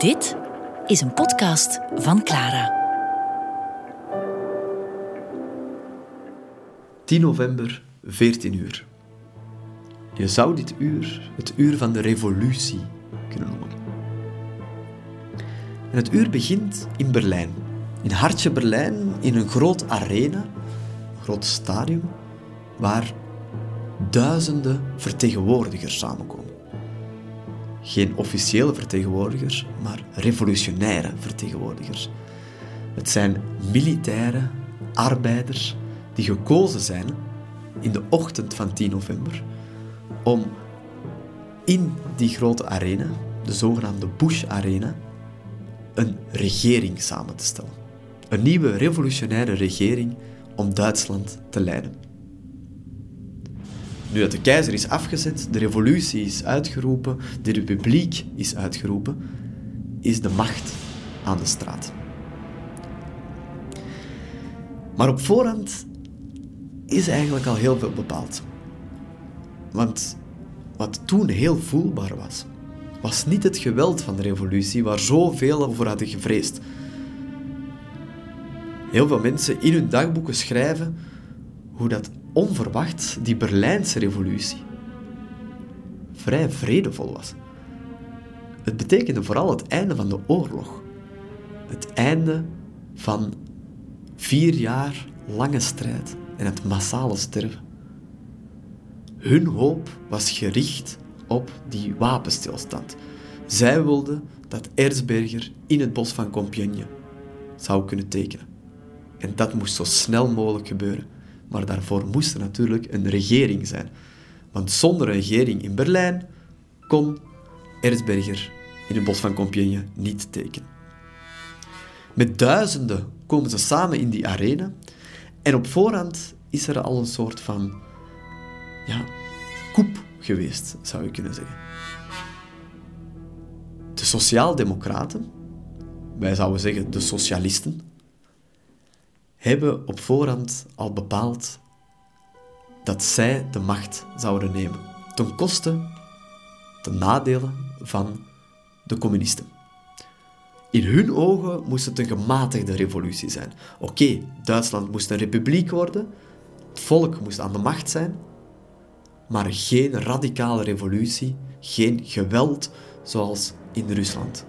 Dit is een podcast van Clara. 10 november, 14 uur. Je zou dit uur het uur van de revolutie kunnen noemen. En het uur begint in Berlijn. In hartje Berlijn, in een groot arena, een groot stadion, waar duizenden vertegenwoordigers samenkomen. Geen officiële vertegenwoordigers, maar revolutionaire vertegenwoordigers. Het zijn militairen, arbeiders, die gekozen zijn in de ochtend van 10 november om in die grote arena, de zogenaamde Bush Arena, een regering samen te stellen. Een nieuwe revolutionaire regering om Duitsland te leiden. Nu dat de keizer is afgezet, de revolutie is uitgeroepen, de republiek is uitgeroepen, is de macht aan de straat. Maar op voorhand is eigenlijk al heel veel bepaald. Want wat toen heel voelbaar was, was niet het geweld van de revolutie waar zoveel over hadden gevreesd. Heel veel mensen in hun dagboeken schrijven hoe dat onverwacht die Berlijnse revolutie vrij vredevol was. Het betekende vooral het einde van de oorlog. Het einde van vier jaar lange strijd en het massale sterven. Hun hoop was gericht op die wapenstilstand. Zij wilden dat Erzberger in het bos van Compiègne zou kunnen tekenen. En dat moest zo snel mogelijk gebeuren. Maar daarvoor moest er natuurlijk een regering zijn. Want zonder een regering in Berlijn kon Erzberger in het bos van Compiègne niet tekenen. Met duizenden komen ze samen in die arena en op voorhand is er al een soort van ja, koep geweest, zou je kunnen zeggen. De sociaaldemocraten, wij zouden zeggen de socialisten, hebben op voorhand al bepaald dat zij de macht zouden nemen, ten koste, ten nadelen van de communisten. In hun ogen moest het een gematigde revolutie zijn. Oké, Duitsland moest een republiek worden, het volk moest aan de macht zijn, maar geen radicale revolutie, geen geweld zoals in Rusland,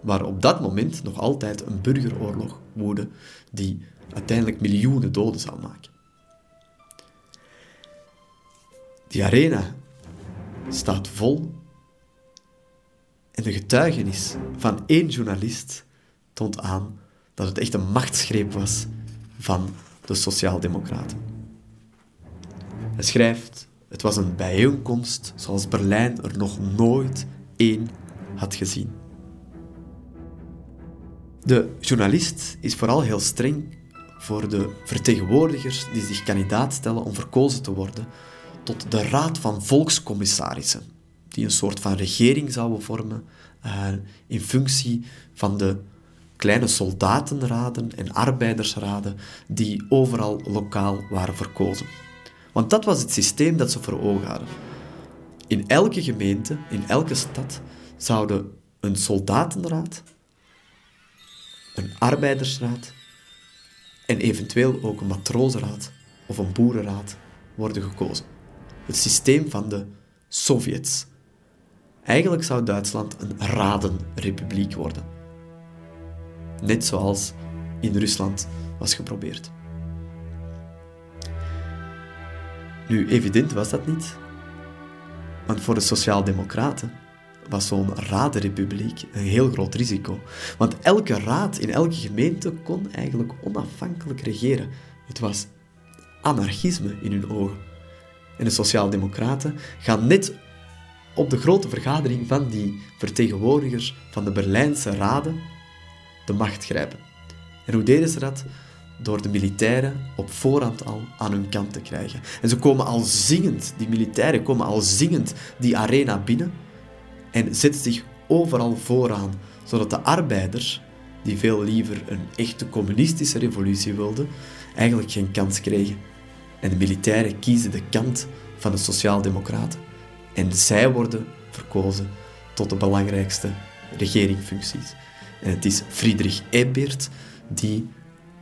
waar op dat moment nog altijd een burgeroorlog woedde die uiteindelijk miljoenen doden zou maken. Die arena staat vol en de getuigenis van één journalist toont aan dat het echt een machtsgreep was van de Sociaaldemocraten. Hij schrijft: Het was een bijeenkomst zoals Berlijn er nog nooit één had gezien. De journalist is vooral heel streng voor de vertegenwoordigers die zich kandidaat stellen om verkozen te worden tot de Raad van Volkscommissarissen, die een soort van regering zouden vormen uh, in functie van de kleine soldatenraden en arbeidersraden die overal lokaal waren verkozen. Want dat was het systeem dat ze voor ogen hadden. In elke gemeente, in elke stad, zouden een soldatenraad, een arbeidersraad en eventueel ook een matrozenraad of een boerenraad worden gekozen. Het systeem van de Sovjets. Eigenlijk zou Duitsland een radenrepubliek worden. Net zoals in Rusland was geprobeerd. Nu, evident was dat niet. Want voor de Sociaaldemocraten was zo'n radenrepubliek een heel groot risico. Want elke raad in elke gemeente kon eigenlijk onafhankelijk regeren. Het was anarchisme in hun ogen. En de Sociaaldemocraten gaan net op de grote vergadering van die vertegenwoordigers van de Berlijnse raden de macht grijpen. En hoe deden ze dat? Door de militairen op voorhand al aan hun kant te krijgen. En ze komen al zingend, die militairen komen al zingend die arena binnen en zetten zich overal vooraan, zodat de arbeiders, die veel liever een echte communistische revolutie wilden, eigenlijk geen kans kregen. En de militairen kiezen de kant van de sociaaldemocraten. En zij worden verkozen tot de belangrijkste regeringfuncties. En het is Friedrich Ebert die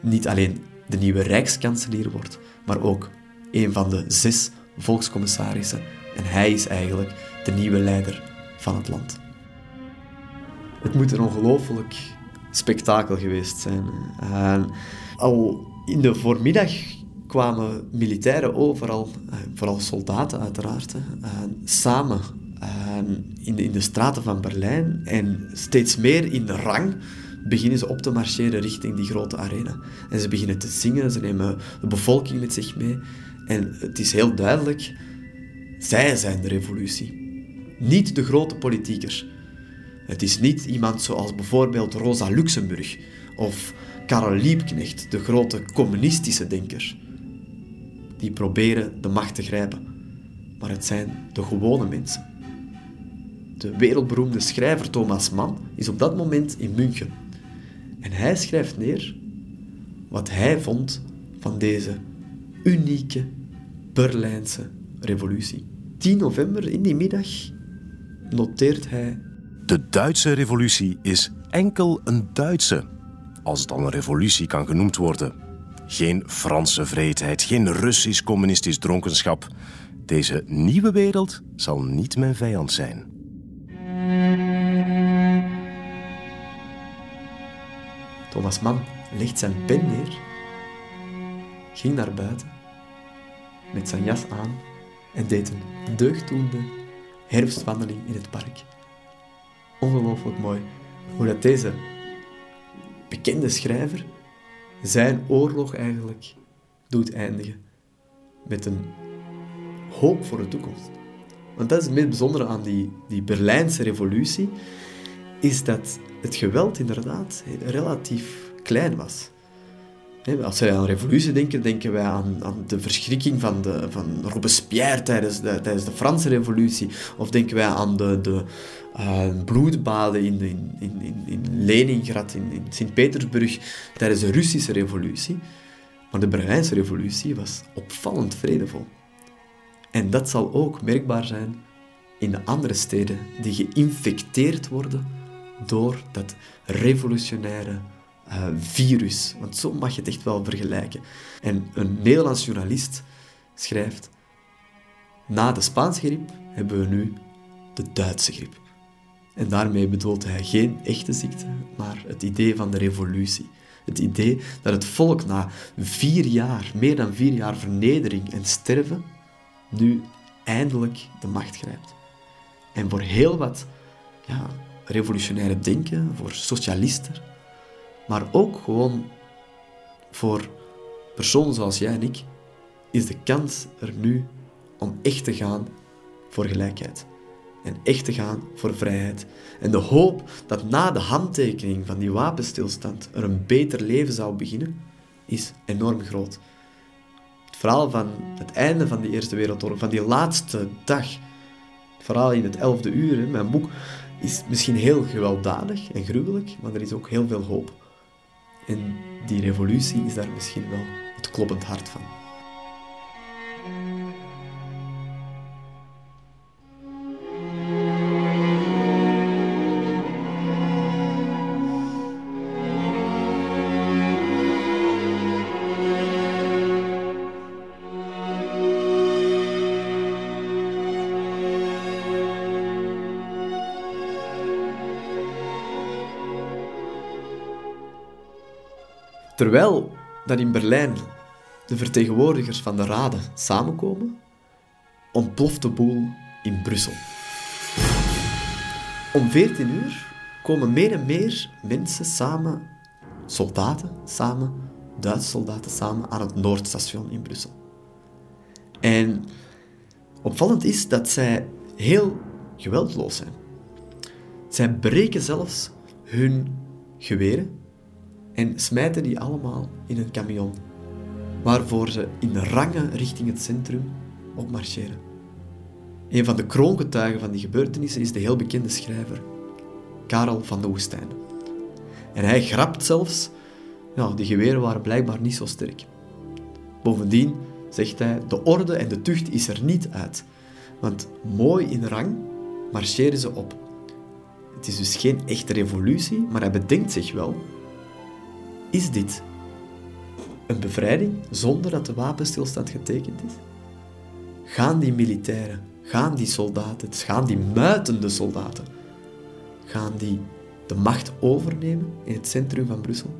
niet alleen de nieuwe rijkskanselier wordt, maar ook een van de zes volkscommissarissen. En hij is eigenlijk de nieuwe leider van het land. Het moet een ongelooflijk spektakel geweest zijn. Al in de voormiddag kwamen militairen overal, eh, vooral soldaten uiteraard, samen in de, in de straten van Berlijn en steeds meer in de rang beginnen ze op te marcheren richting die grote arena. En ze beginnen te zingen, ze nemen de bevolking met zich mee. En het is heel duidelijk, zij zijn de revolutie. Niet de grote politiekers. Het is niet iemand zoals bijvoorbeeld Rosa Luxemburg of Karel Liebknecht, de grote communistische denker. Die proberen de macht te grijpen. Maar het zijn de gewone mensen. De wereldberoemde schrijver Thomas Mann is op dat moment in München. En hij schrijft neer wat hij vond van deze unieke Berlijnse revolutie. 10 november in die middag noteert hij. De Duitse revolutie is enkel een Duitse, als het al een revolutie kan genoemd worden. Geen Franse vreedheid, geen Russisch communistisch dronkenschap. Deze nieuwe wereld zal niet mijn vijand zijn. Thomas Mann legt zijn pen neer, ging naar buiten met zijn jas aan en deed een deugddoende herfstwandeling in het park. Ongelooflijk mooi hoe dat deze bekende schrijver zijn oorlog eigenlijk doet eindigen met een hoop voor de toekomst. Want dat is het meest bijzondere aan die, die Berlijnse revolutie, is dat het geweld inderdaad relatief klein was. Als wij aan revolutie denken, denken wij aan, aan de verschrikking van, de, van Robespierre tijdens de, tijdens de Franse revolutie. Of denken wij aan de, de uh, bloedbaden in, in, in, in Leningrad, in, in Sint-Petersburg tijdens de Russische revolutie. Maar de Berlijnse revolutie was opvallend vredevol. En dat zal ook merkbaar zijn in de andere steden die geïnfecteerd worden door dat revolutionaire uh, virus. Want zo mag je het echt wel vergelijken. En een Nederlands journalist schrijft: Na de Spaanse griep hebben we nu de Duitse griep. En daarmee bedoelt hij geen echte ziekte, maar het idee van de revolutie. Het idee dat het volk na vier jaar, meer dan vier jaar vernedering en sterven, nu eindelijk de macht grijpt. En voor heel wat ja, revolutionaire denken, voor socialisten, maar ook gewoon voor personen zoals jij en ik, is de kans er nu om echt te gaan voor gelijkheid. En echt te gaan voor vrijheid. En de hoop dat na de handtekening van die wapenstilstand er een beter leven zou beginnen, is enorm groot. Het verhaal van het einde van die Eerste Wereldoorlog, van die laatste dag, het verhaal in het elfde uur, mijn boek, is misschien heel gewelddadig en gruwelijk, maar er is ook heel veel hoop. En die revolutie is daar misschien wel het kloppend hart van. Terwijl dat in Berlijn de vertegenwoordigers van de raden samenkomen, ontploft de boel in Brussel. Om 14 uur komen meer en meer mensen samen, soldaten samen, Duitse soldaten samen, aan het Noordstation in Brussel. En opvallend is dat zij heel geweldloos zijn. Zij breken zelfs hun geweren en smijten die allemaal in een camion, waarvoor ze in rangen richting het centrum op marcheren. Een van de kroongetuigen van die gebeurtenissen is de heel bekende schrijver Karel van de Woestijn. En hij grapt zelfs, ja, die geweren waren blijkbaar niet zo sterk. Bovendien zegt hij, de orde en de tucht is er niet uit, want mooi in rang marcheren ze op. Het is dus geen echte revolutie, maar hij bedenkt zich wel: is dit een bevrijding zonder dat de wapenstilstand getekend is? Gaan die militairen, gaan die soldaten, gaan die muitende soldaten, gaan die de macht overnemen in het centrum van Brussel?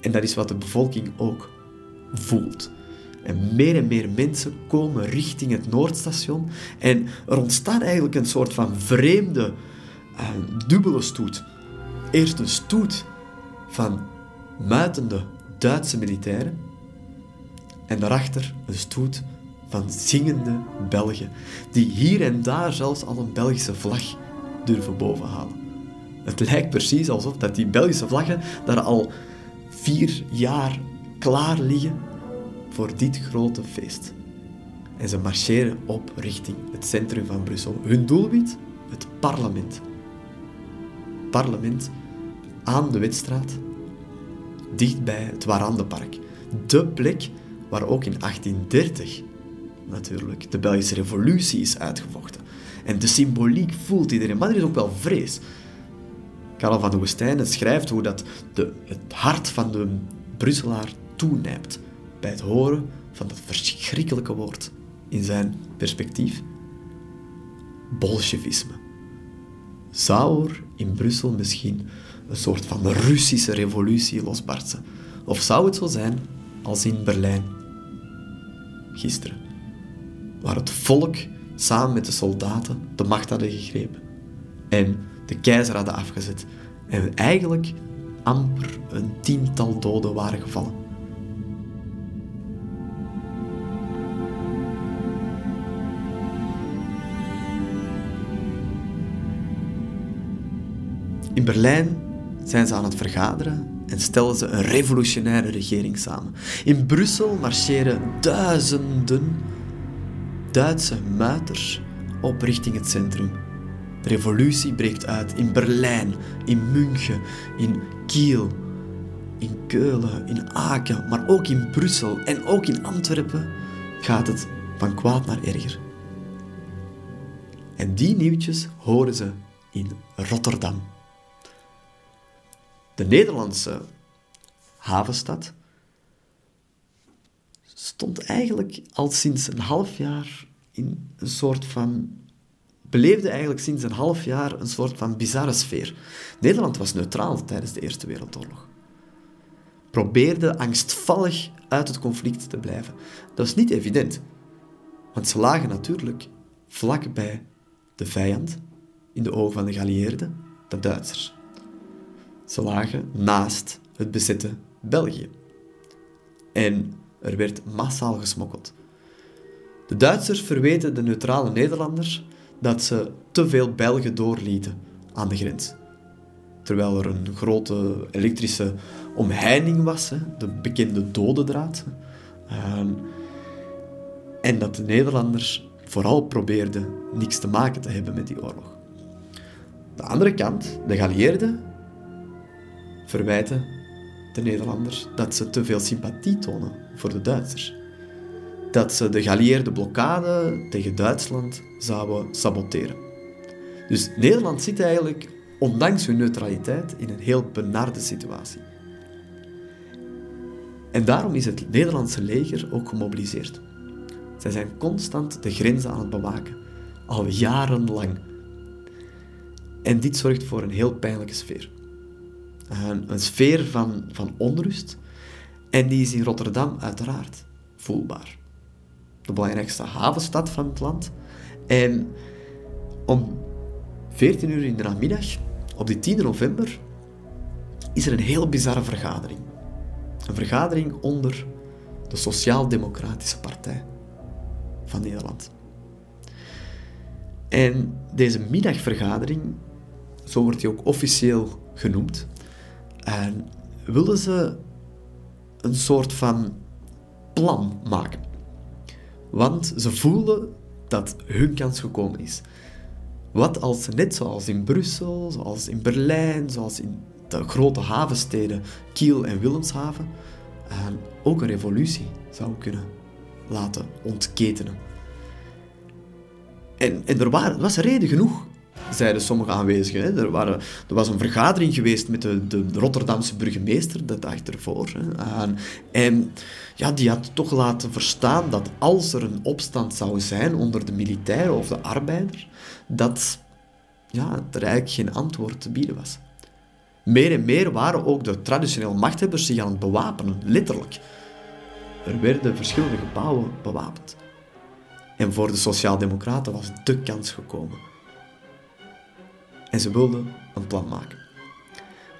En dat is wat de bevolking ook voelt. En meer en meer mensen komen richting het Noordstation. En er ontstaat eigenlijk een soort van vreemde, uh, dubbele stoet. Eerst een stoet van muitende Duitse militairen. En daarachter een stoet van zingende Belgen, die hier en daar zelfs al een Belgische vlag durven bovenhalen. Het lijkt precies alsof dat die Belgische vlaggen daar al vier jaar klaar liggen voor dit grote feest. En ze marcheren op richting het centrum van Brussel. Hun doelwit? Het parlement. Parlement aan de Dichtbij het Warandenpark. De plek waar ook in 1830 natuurlijk de Belgische revolutie is uitgevochten. En de symboliek voelt iedereen, maar er is ook wel vrees. Karel van de Woestijnen schrijft hoe dat de, het hart van de Brusselaar toenijpt bij het horen van dat verschrikkelijke woord in zijn perspectief. Bolsjewisme. Zou er in Brussel misschien een soort van Russische revolutie losbarsten? Of zou het zo zijn als in Berlijn gisteren, waar het volk samen met de soldaten de macht hadden gegrepen en de keizer hadden afgezet en eigenlijk amper een tiental doden waren gevallen. In Berlijn zijn ze aan het vergaderen en stellen ze een revolutionaire regering samen. In Brussel marcheren duizenden Duitse muiters op richting het centrum. De revolutie breekt uit in Berlijn, in München, in Kiel, in Keulen, in Aken, maar ook in Brussel en ook in Antwerpen gaat het van kwaad naar erger. En die nieuwtjes horen ze in Rotterdam. De Nederlandse havenstad stond eigenlijk al sinds een half jaar in een soort van beleefde eigenlijk sinds een half jaar een soort van bizarre sfeer. Nederland was neutraal tijdens de Eerste Wereldoorlog. Probeerde angstvallig uit het conflict te blijven. Dat is niet evident, want ze lagen natuurlijk vlak bij de vijand, in de ogen van de geallieerden, de Duitsers. Ze lagen naast het bezette België. En er werd massaal gesmokkeld. De Duitsers verweten de neutrale Nederlanders dat ze te veel Belgen doorlieten aan de grens. Terwijl er een grote elektrische omheining was, de bekende dodendraad. Ehm, en dat de Nederlanders vooral probeerden niks te maken te hebben met die oorlog. De andere kant, de geallieerden, verwijten de Nederlanders dat ze te veel sympathie tonen voor de Duitsers. Dat ze de geallieerde blokkade tegen Duitsland zouden saboteren. Dus Nederland zit eigenlijk, ondanks hun neutraliteit, in een heel benarde situatie. En daarom is het Nederlandse leger ook gemobiliseerd. Zij zijn constant de grenzen aan het bewaken, al jarenlang. En dit zorgt voor een heel pijnlijke sfeer. Een, sfeer van, van onrust. En die is in Rotterdam uiteraard voelbaar. De belangrijkste havenstad van het land. En om 14 uur in de namiddag, op die 10 november, is er een heel bizarre vergadering. Een vergadering onder de Sociaal-Democratische Partij van Nederland. En deze middagvergadering, zo wordt die ook officieel genoemd, en wilden ze een soort van plan maken. Want ze voelen dat hun kans gekomen is. Wat als net zoals in Brussel, zoals in Berlijn, zoals in de grote havensteden Kiel en Wilhelmshaven, ook een revolutie zou kunnen laten ontketenen. En, en er was reden genoeg zeiden sommige aanwezigen. Hè. Er, waren, er was een vergadering geweest met de, de Rotterdamse burgemeester, de dag ervoor. Hè. En ja, die had toch laten verstaan dat als er een opstand zou zijn onder de militairen of de arbeider, dat ja, er eigenlijk geen antwoord te bieden was. Meer en meer waren ook de traditionele machthebbers zich aan het bewapenen, letterlijk. Er werden verschillende gebouwen bewapend. En voor de Sociaaldemocraten was de kans gekomen. En ze wilden een plan maken.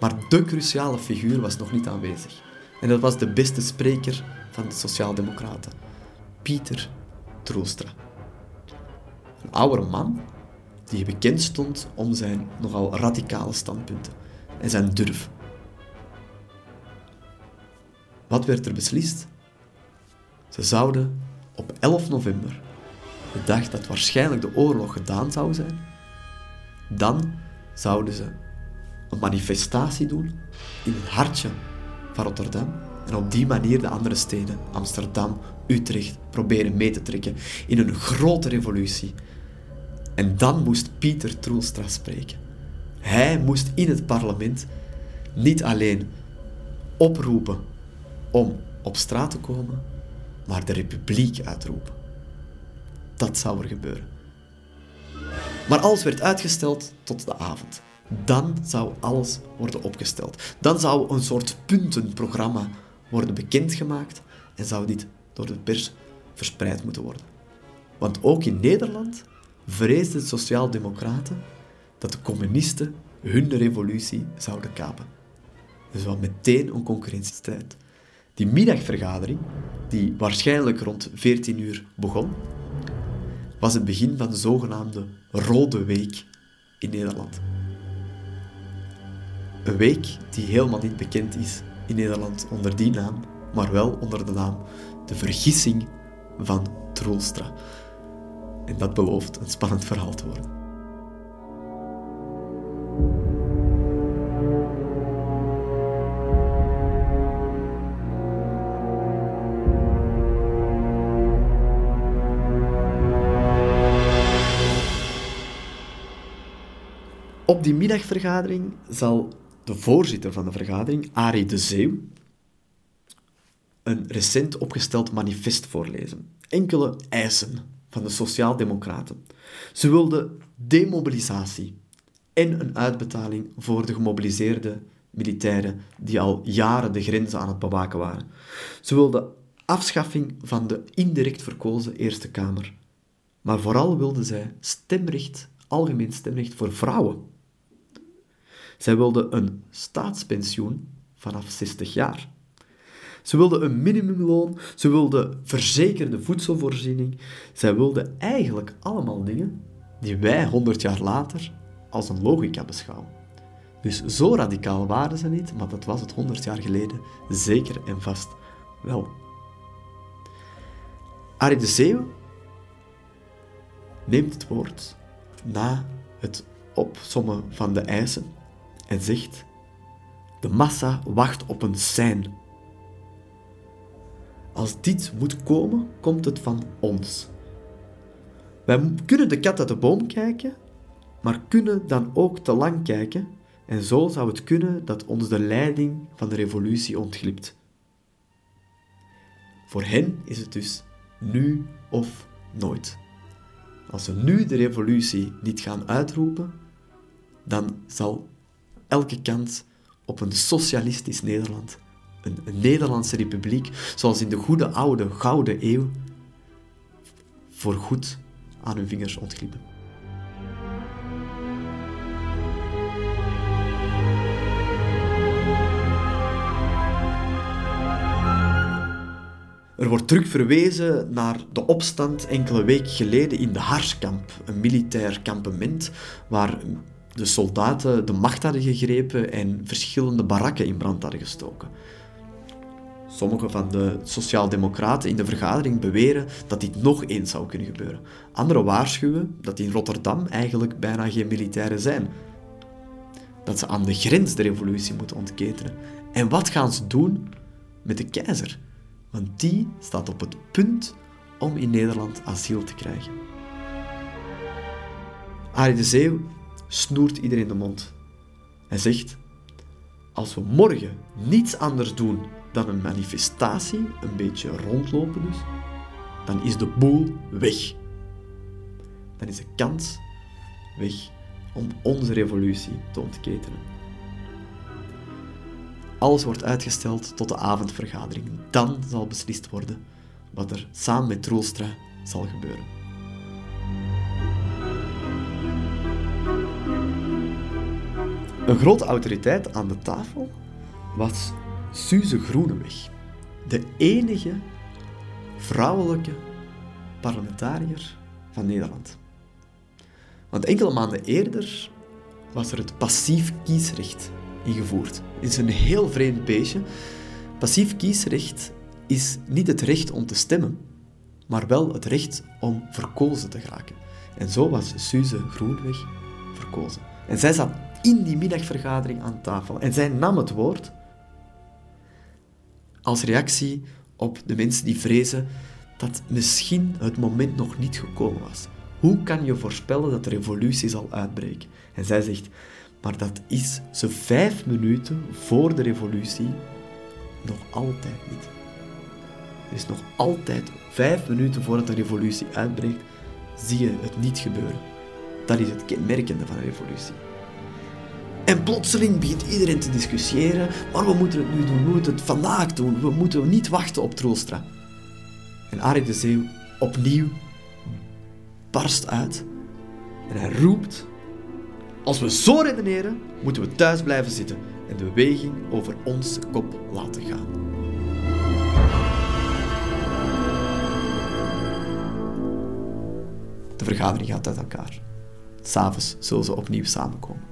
Maar de cruciale figuur was nog niet aanwezig. En dat was de beste spreker van de Sociaaldemocraten, Pieter Troelstra. Een oude man die bekend stond om zijn nogal radicale standpunten en zijn durf. Wat werd er beslist? Ze zouden op 11 november, de dag dat waarschijnlijk de oorlog gedaan zou zijn, dan zouden ze een manifestatie doen in het hartje van Rotterdam en op die manier de andere steden, Amsterdam, Utrecht, proberen mee te trekken in een grote revolutie. En dan moest Pieter Troelstra spreken. Hij moest in het parlement niet alleen oproepen om op straat te komen, maar de republiek uitroepen. Dat zou er gebeuren. Maar alles werd uitgesteld tot de avond. Dan zou alles worden opgesteld. Dan zou een soort puntenprogramma worden bekendgemaakt en zou dit door de pers verspreid moeten worden. Want ook in Nederland vreesden de sociaaldemocraten dat de communisten hun revolutie zouden kapen. Dus was meteen een concurrentiestrijd. Die middagvergadering, die waarschijnlijk rond 14 uur begon, was het begin van de zogenaamde Rode Week in Nederland. Een week die helemaal niet bekend is in Nederland onder die naam, maar wel onder de naam De Vergissing van Troelstra. En dat belooft een spannend verhaal te worden. Op die middagvergadering zal de voorzitter van de vergadering, Arie de Zeeuw, een recent opgesteld manifest voorlezen. Enkele eisen van de Sociaaldemocraten. Ze wilden demobilisatie en een uitbetaling voor de gemobiliseerde militairen die al jaren de grenzen aan het bewaken waren. Ze wilden afschaffing van de indirect verkozen Eerste Kamer. Maar vooral wilden zij stemrecht, algemeen stemrecht voor vrouwen. Zij wilden een staatspensioen vanaf 60 jaar. Ze wilden een minimumloon, ze wilden verzekerde voedselvoorziening. Zij wilden eigenlijk allemaal dingen die wij 100 jaar later als een logica beschouwen. Dus zo radicaal waren ze niet, maar dat was het 100 jaar geleden zeker en vast wel. Arie de Zeeuw neemt het woord na het opsommen van de eisen en zegt: De massa wacht op een sein. Als dit moet komen, komt het van ons. Wij kunnen de kat uit de boom kijken, maar kunnen dan ook te lang kijken en zo zou het kunnen dat ons de leiding van de revolutie ontglipt. Voor hen is het dus nu of nooit. Als ze nu de revolutie niet gaan uitroepen, dan zal elke kant op een socialistisch Nederland, een, Nederlandse republiek, zoals in de goede oude gouden eeuw, voorgoed aan hun vingers ontglippen. Er wordt terug verwezen naar de opstand enkele weken geleden in de Harskamp, een militair kampement waar de soldaten de macht hadden gegrepen en verschillende barakken in brand hadden gestoken. Sommige van de sociaaldemocraten in de vergadering beweren dat dit nog eens zou kunnen gebeuren. Anderen waarschuwen dat in Rotterdam eigenlijk bijna geen militairen zijn. Dat ze aan de grens de revolutie moeten ontketenen. En wat gaan ze doen met de keizer? Want die staat op het punt om in Nederland asiel te krijgen. Arie de snoert iedereen de mond. Hij zegt: Als we morgen niets anders doen dan een manifestatie, een beetje rondlopen dus, dan is de boel weg. Dan is de kans weg om onze revolutie te ontketenen. Alles wordt uitgesteld tot de avondvergadering. Dan zal beslist worden wat er samen met Troelstra zal gebeuren. Een grote autoriteit aan de tafel was Suze Groeneweg, de enige vrouwelijke parlementariër van Nederland. Want enkele maanden eerder was er het passief kiesrecht ingevoerd. Het is een heel vreemd beestje. Passief kiesrecht is niet het recht om te stemmen, maar wel het recht om verkozen te geraken. En zo was Suze Groenweg verkozen. En zij zat in die middagvergadering aan tafel en zij nam het woord als reactie op de mensen die vrezen dat misschien het moment nog niet gekomen was. Hoe kan je voorspellen dat de revolutie zal uitbreken? En zij zegt, maar dat is zo vijf minuten voor de revolutie nog altijd niet. Er is nog altijd vijf minuten voordat de revolutie uitbreekt, zie je het niet gebeuren. Dat is het kenmerkende van een revolutie. En plotseling begint iedereen te discussiëren, maar we moeten het nu doen, we moeten het vandaag doen, we moeten niet wachten op Troelstra. En Arie de Zeeuw opnieuw barst uit en hij roept: Als we zo redeneren, moeten we thuis blijven zitten en de beweging over onze kop laten gaan. De vergadering gaat uit elkaar. S'avonds zullen ze opnieuw samenkomen.